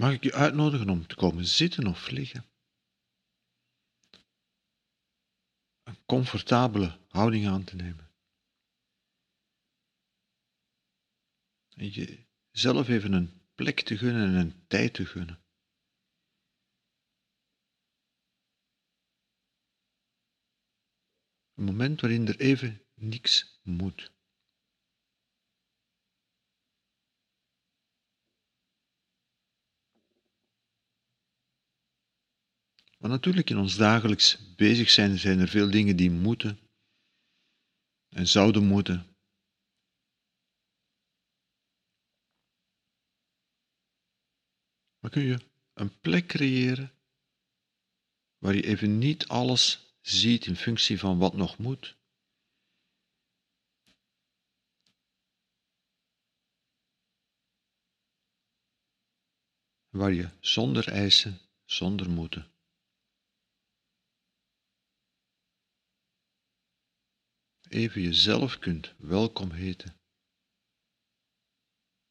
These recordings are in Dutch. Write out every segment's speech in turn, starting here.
mag ik je uitnodigen om te komen zitten of liggen. Een comfortabele houding aan te nemen. En jezelf even een plek te gunnen en een tijd te gunnen. Een moment waarin er even niks moet. Maar natuurlijk in ons dagelijks bezig zijn zijn er veel dingen die moeten en zouden moeten. Maar kun je een plek creëren waar je even niet alles ziet in functie van wat nog moet? Waar je zonder eisen, zonder moeten even jezelf kunt welkom heten,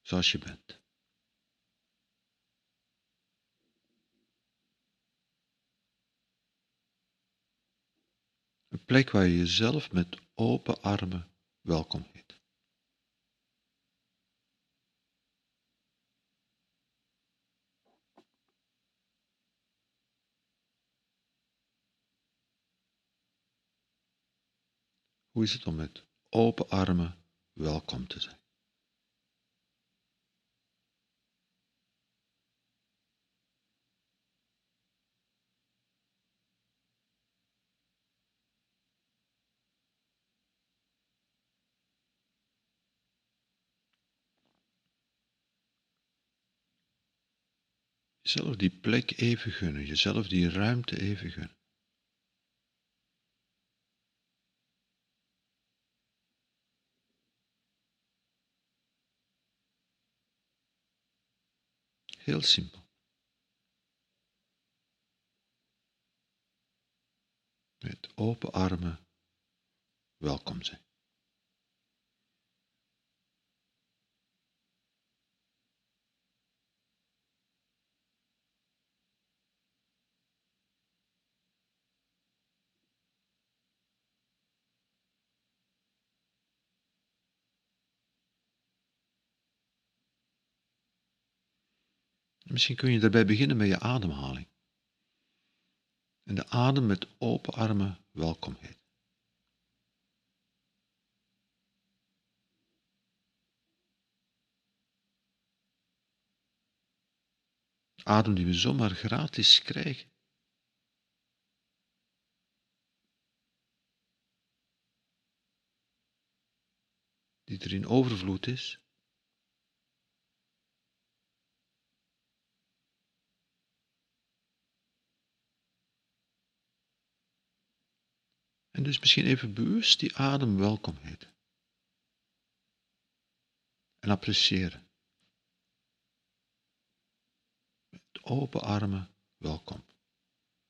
zoals je bent. Een plek waar je jezelf met open armen welkom heet. Hoe is het om met open armen welkom te zijn? Jezelf die plek even gunnen, jezelf die ruimte even gunnen. Heel simpel. Met open armen welkom zijn. Misschien kun je daarbij beginnen met je ademhaling. En de adem met open armen welkom heet. Adem die we zomaar gratis krijgen. Die er in overvloed is. En dus misschien even bewust die adem welkom heten. En appreciëren. Met open armen welkom.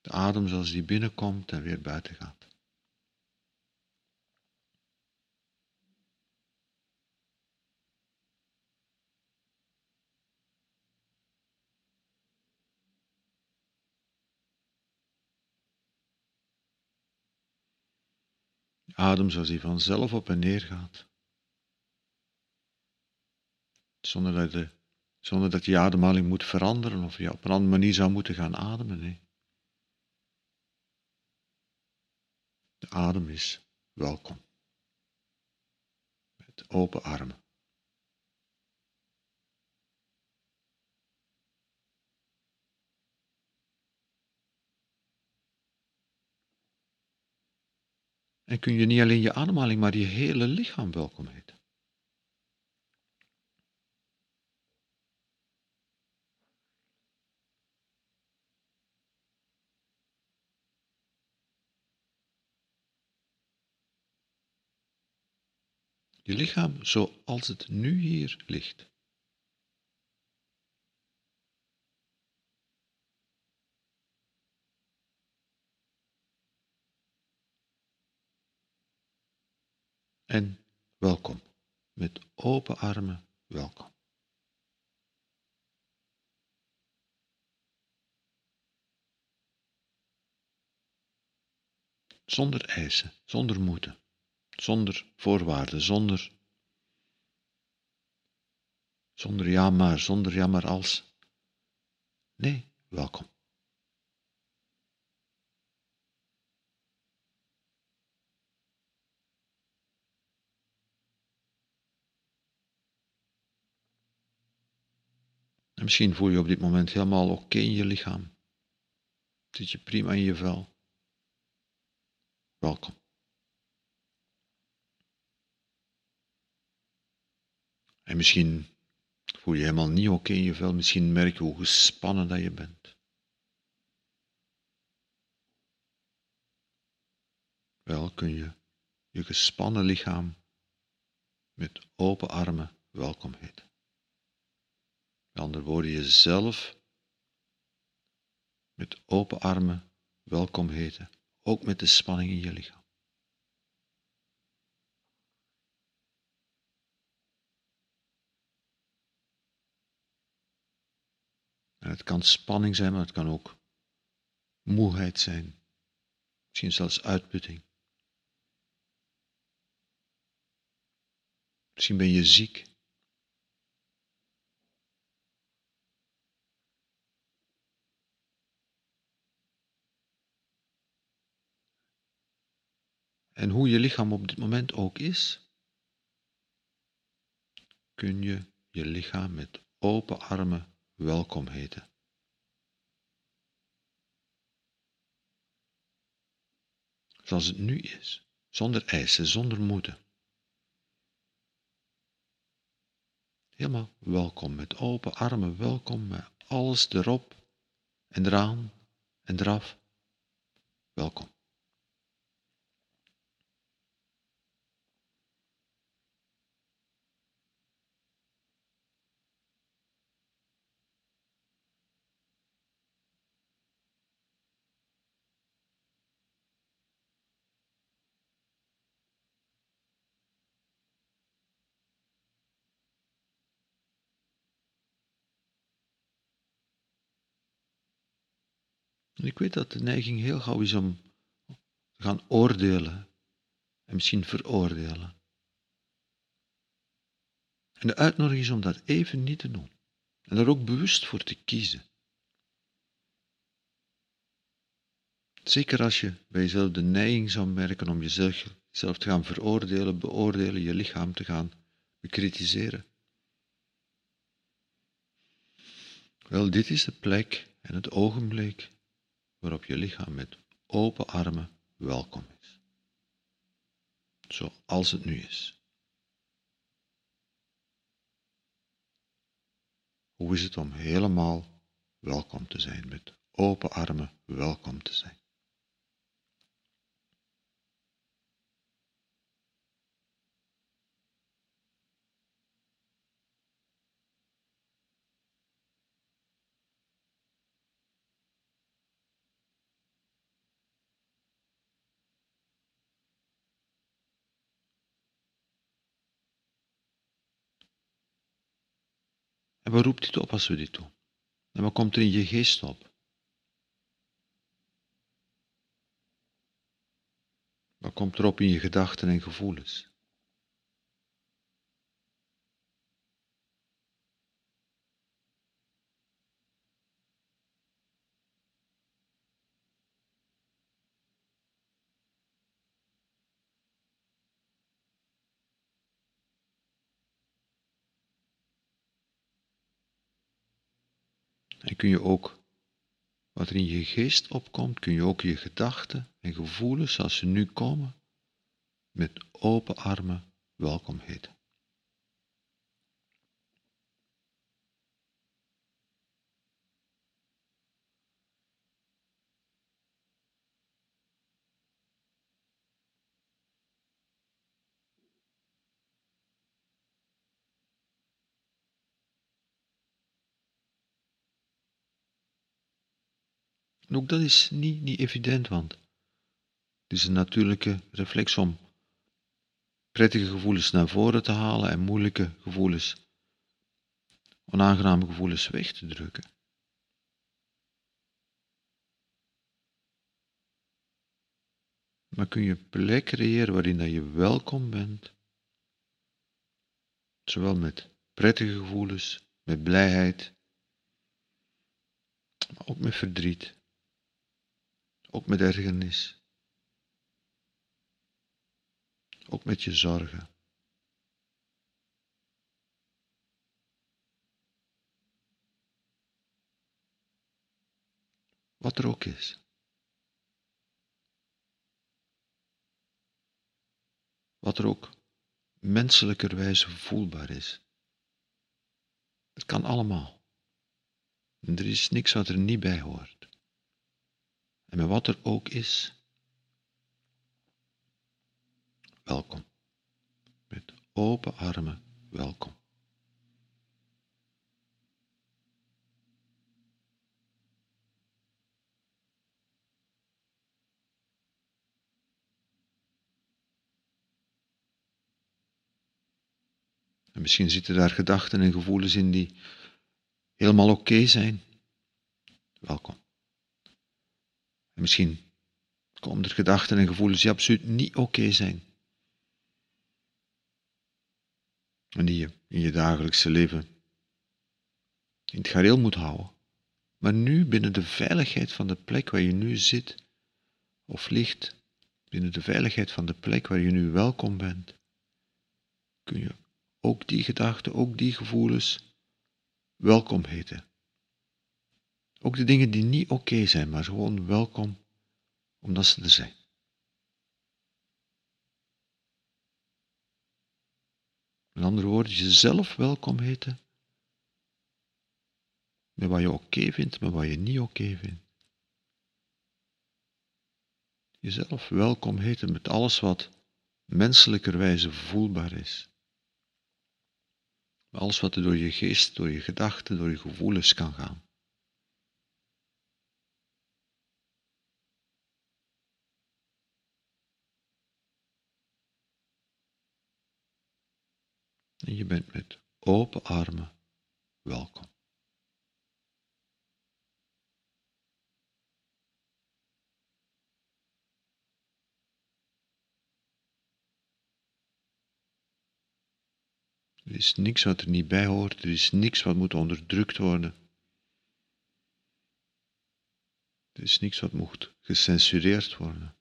De adem zoals die binnenkomt en weer buiten gaat. Adem zoals die vanzelf op en neer gaat. Zonder dat, de, zonder dat ademhaling moet veranderen of je op een andere manier zou moeten gaan ademen. De adem is welkom. Met open armen. En kun je niet alleen je ademhaling, maar je hele lichaam welkom heten. Je lichaam zoals het nu hier ligt. en welkom, met open armen welkom. Zonder eisen, zonder moeten, zonder voorwaarden, zonder, zonder ja maar, zonder jammer als. Nee, welkom. En misschien voel je op dit moment helemaal oké in je lichaam. Zit je prima in je vel. Welkom. En misschien voel je helemaal niet oké in je vel. Misschien merk je hoe gespannen dat je bent. Wel kun je je gespannen lichaam met open armen welkom heten. Andere woorden, jezelf met open armen welkom heten, ook met de spanning in je lichaam. Het kan spanning zijn, maar het kan ook moeheid zijn, misschien zelfs uitputting. Misschien ben je ziek. En hoe je lichaam op dit moment ook is, kun je je lichaam met open armen welkom heten. Zoals het nu is, zonder eisen, zonder moeten. Helemaal welkom, met open armen welkom, met alles erop en eraan en eraf. Welkom. Ik weet dat de neiging heel gauw is om te gaan oordelen en misschien veroordelen. En de uitnodiging is om dat even niet te doen en daar ook bewust voor te kiezen. Zeker als je bij jezelf de neiging zou merken om jezelf, jezelf te gaan veroordelen, beoordelen, je lichaam te gaan bekritiseren. Wel, dit is de plek en het ogenblik waarop je lichaam met open armen welkom is. Zoals het nu is. Hoe is het om helemaal welkom te zijn, met open armen welkom te zijn? En wat roept dit op als we dit doen? En wat komt er in je geest op? Wat komt er op in je gedachten en gevoelens? En kun je ook, wat er in je geest opkomt, kun je ook je gedachten en gevoelens, als ze nu komen, met open armen welkom heten. Ook dat is niet, niet evident, want het is een natuurlijke reflex om prettige gevoelens naar voren te halen en moeilijke gevoelens, onaangename gevoelens weg te drukken. Maar kun je plek creëren waarin dat je welkom bent, zowel met prettige gevoelens, met blijheid, maar ook met verdriet, ook met ergernis, ook met je zorgen. Wat er ook is. Wat er ook menselijkerwijze voelbaar is. Het kan allemaal. En er is niks wat er niet bij hoort. En met wat er ook is, welkom. Met open armen, welkom. En misschien zitten daar gedachten en gevoelens in die helemaal oké zijn. Welkom. En misschien komen er gedachten en gevoelens die absoluut niet oké zijn. En die je in je dagelijkse leven in het gareel moet houden. Maar nu binnen de veiligheid van de plek waar je nu zit of ligt, binnen de veiligheid van de plek waar je nu welkom bent, kun je ook die gedachten, ook die gevoelens welkom heten. Ook de dingen die niet oké zijn, maar gewoon welkom omdat ze er zijn. Met andere woorden, jezelf welkom heten met wat je oké vindt, met wat je niet oké vindt. Jezelf welkom heten met alles wat menselijkerwijze voelbaar is. Alles wat er door je geest, door je gedachten, door je gevoelens kan gaan. En je bent met open armen welkom. Er is niks wat er niet bij hoort, er is niks wat moet onderdrukt worden. Er is niks wat moet gecensureerd worden.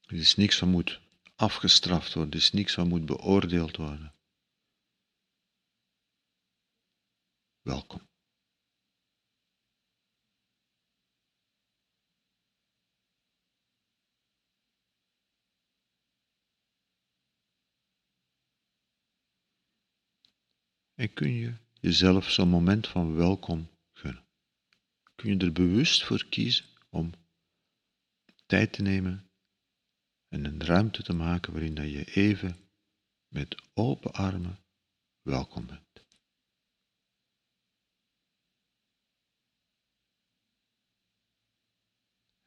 Er is niks wat moet afgestraft worden, er is niks wat moet beoordeeld worden. Welkom. En kun je jezelf zo'n moment van welkom gunnen. Kun je er bewust voor kiezen om tijd te nemen en een ruimte te maken waarin dat je even met open armen welkom bent.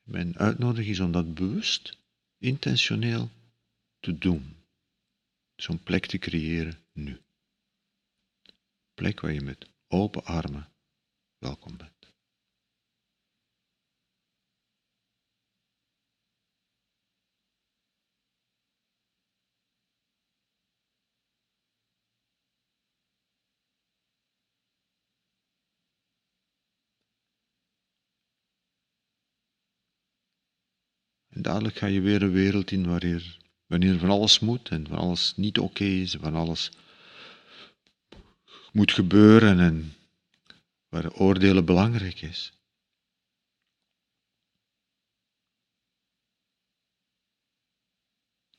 Mijn uitnodiging is om dat bewust, intentioneel te doen. Zo'n plek te creëren nu plek waar je met open armen welkom bent. En dadelijk ga je weer een wereld in waarin, wanneer van alles moet en van alles niet oké is, van alles moet gebeuren en waar oordelen belangrijk is.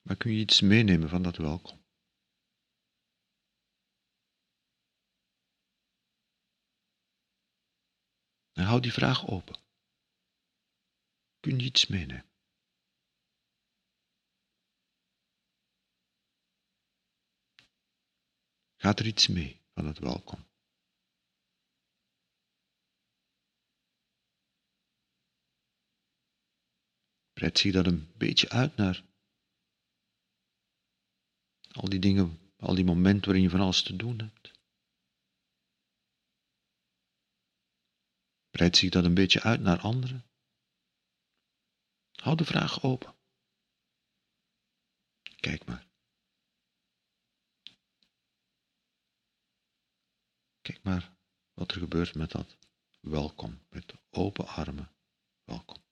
Maar kun je iets meenemen van dat welkom? En hou die vraag open. Kun je iets meenemen? Gaat er iets mee? van het welkom. Breidt zich dat een beetje uit naar al die dingen, al die momenten waarin je van alles te doen hebt. Breidt zich dat een beetje uit naar anderen? Hou de vraag open. Kijk maar. Kijk maar wat er gebeurt met dat welkom, met open armen welkom.